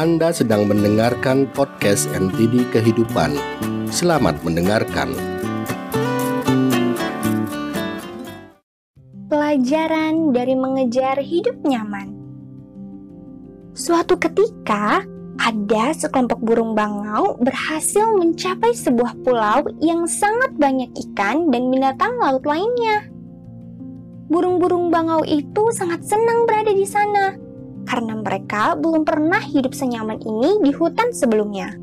Anda sedang mendengarkan podcast NTD Kehidupan. Selamat mendengarkan. Pelajaran dari mengejar hidup nyaman. Suatu ketika, ada sekelompok burung bangau berhasil mencapai sebuah pulau yang sangat banyak ikan dan binatang laut lainnya. Burung-burung bangau itu sangat senang berada di sana karena mereka belum pernah hidup senyaman ini di hutan sebelumnya.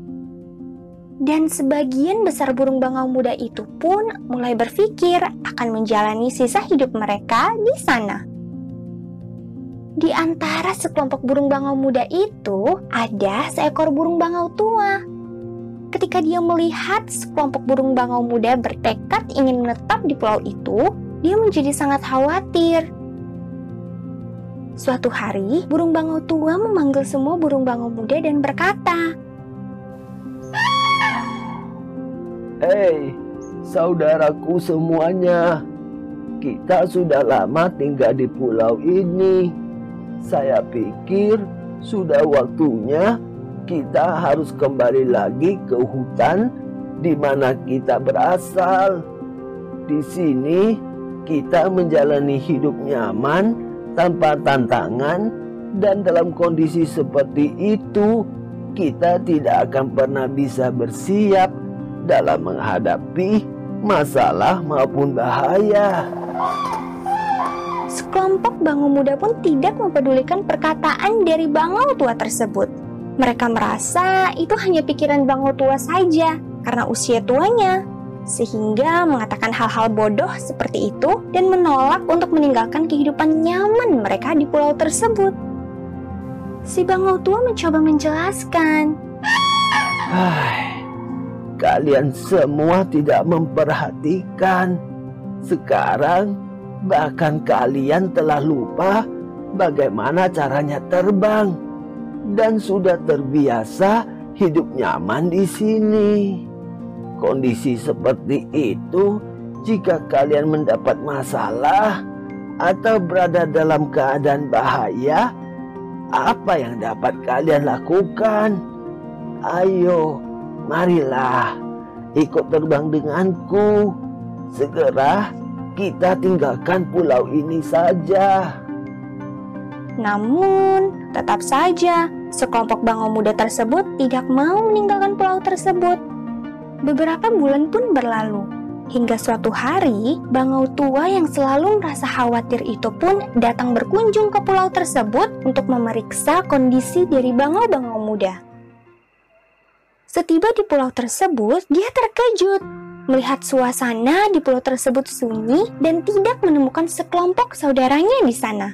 Dan sebagian besar burung bangau muda itu pun mulai berpikir akan menjalani sisa hidup mereka di sana. Di antara sekelompok burung bangau muda itu, ada seekor burung bangau tua. Ketika dia melihat sekelompok burung bangau muda bertekad ingin menetap di pulau itu, dia menjadi sangat khawatir. Suatu hari, burung bangau tua memanggil semua burung bangau muda dan berkata, Hei, saudaraku semuanya, kita sudah lama tinggal di pulau ini. Saya pikir sudah waktunya kita harus kembali lagi ke hutan di mana kita berasal. Di sini kita menjalani hidup nyaman tanpa tantangan dan dalam kondisi seperti itu kita tidak akan pernah bisa bersiap dalam menghadapi masalah maupun bahaya. Sekelompok bangau muda pun tidak mempedulikan perkataan dari bangau tua tersebut. Mereka merasa itu hanya pikiran bangau tua saja karena usia tuanya sehingga mengatakan hal-hal bodoh seperti itu dan menolak untuk meninggalkan kehidupan nyaman mereka di pulau tersebut. Si bangau tua mencoba menjelaskan. Hai, kalian semua tidak memperhatikan. Sekarang bahkan kalian telah lupa bagaimana caranya terbang dan sudah terbiasa hidup nyaman di sini. Kondisi seperti itu, jika kalian mendapat masalah atau berada dalam keadaan bahaya, apa yang dapat kalian lakukan? Ayo, marilah ikut terbang denganku. Segera kita tinggalkan pulau ini saja. Namun, tetap saja sekelompok bangau muda tersebut tidak mau meninggalkan pulau tersebut. Beberapa bulan pun berlalu, hingga suatu hari bangau tua yang selalu merasa khawatir itu pun datang berkunjung ke pulau tersebut untuk memeriksa kondisi dari bangau-bangau muda. Setiba di pulau tersebut, dia terkejut melihat suasana di pulau tersebut sunyi dan tidak menemukan sekelompok saudaranya di sana.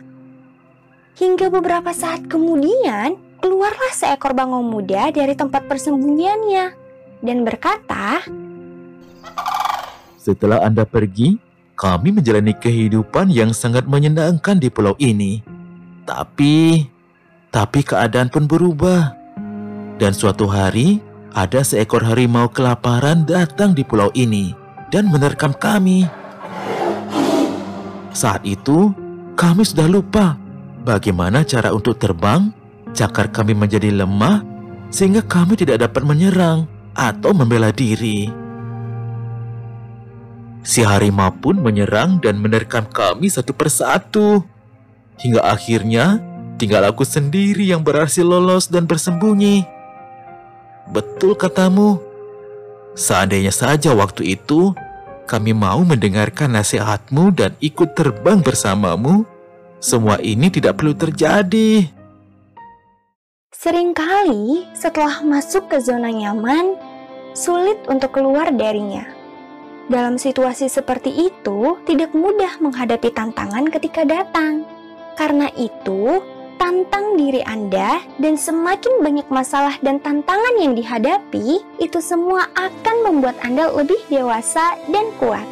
Hingga beberapa saat kemudian, keluarlah seekor bangau muda dari tempat persembunyiannya dan berkata, Setelah Anda pergi, kami menjalani kehidupan yang sangat menyenangkan di pulau ini. Tapi, tapi keadaan pun berubah. Dan suatu hari, ada seekor harimau kelaparan datang di pulau ini dan menerkam kami. Saat itu, kami sudah lupa bagaimana cara untuk terbang, cakar kami menjadi lemah, sehingga kami tidak dapat menyerang atau membela diri. Si harimau pun menyerang dan menerkam kami satu persatu. Hingga akhirnya tinggal aku sendiri yang berhasil lolos dan bersembunyi. Betul katamu. Seandainya saja waktu itu kami mau mendengarkan nasihatmu dan ikut terbang bersamamu, semua ini tidak perlu terjadi. Seringkali setelah masuk ke zona nyaman, sulit untuk keluar darinya. Dalam situasi seperti itu, tidak mudah menghadapi tantangan ketika datang. Karena itu, tantang diri Anda dan semakin banyak masalah dan tantangan yang dihadapi, itu semua akan membuat Anda lebih dewasa dan kuat.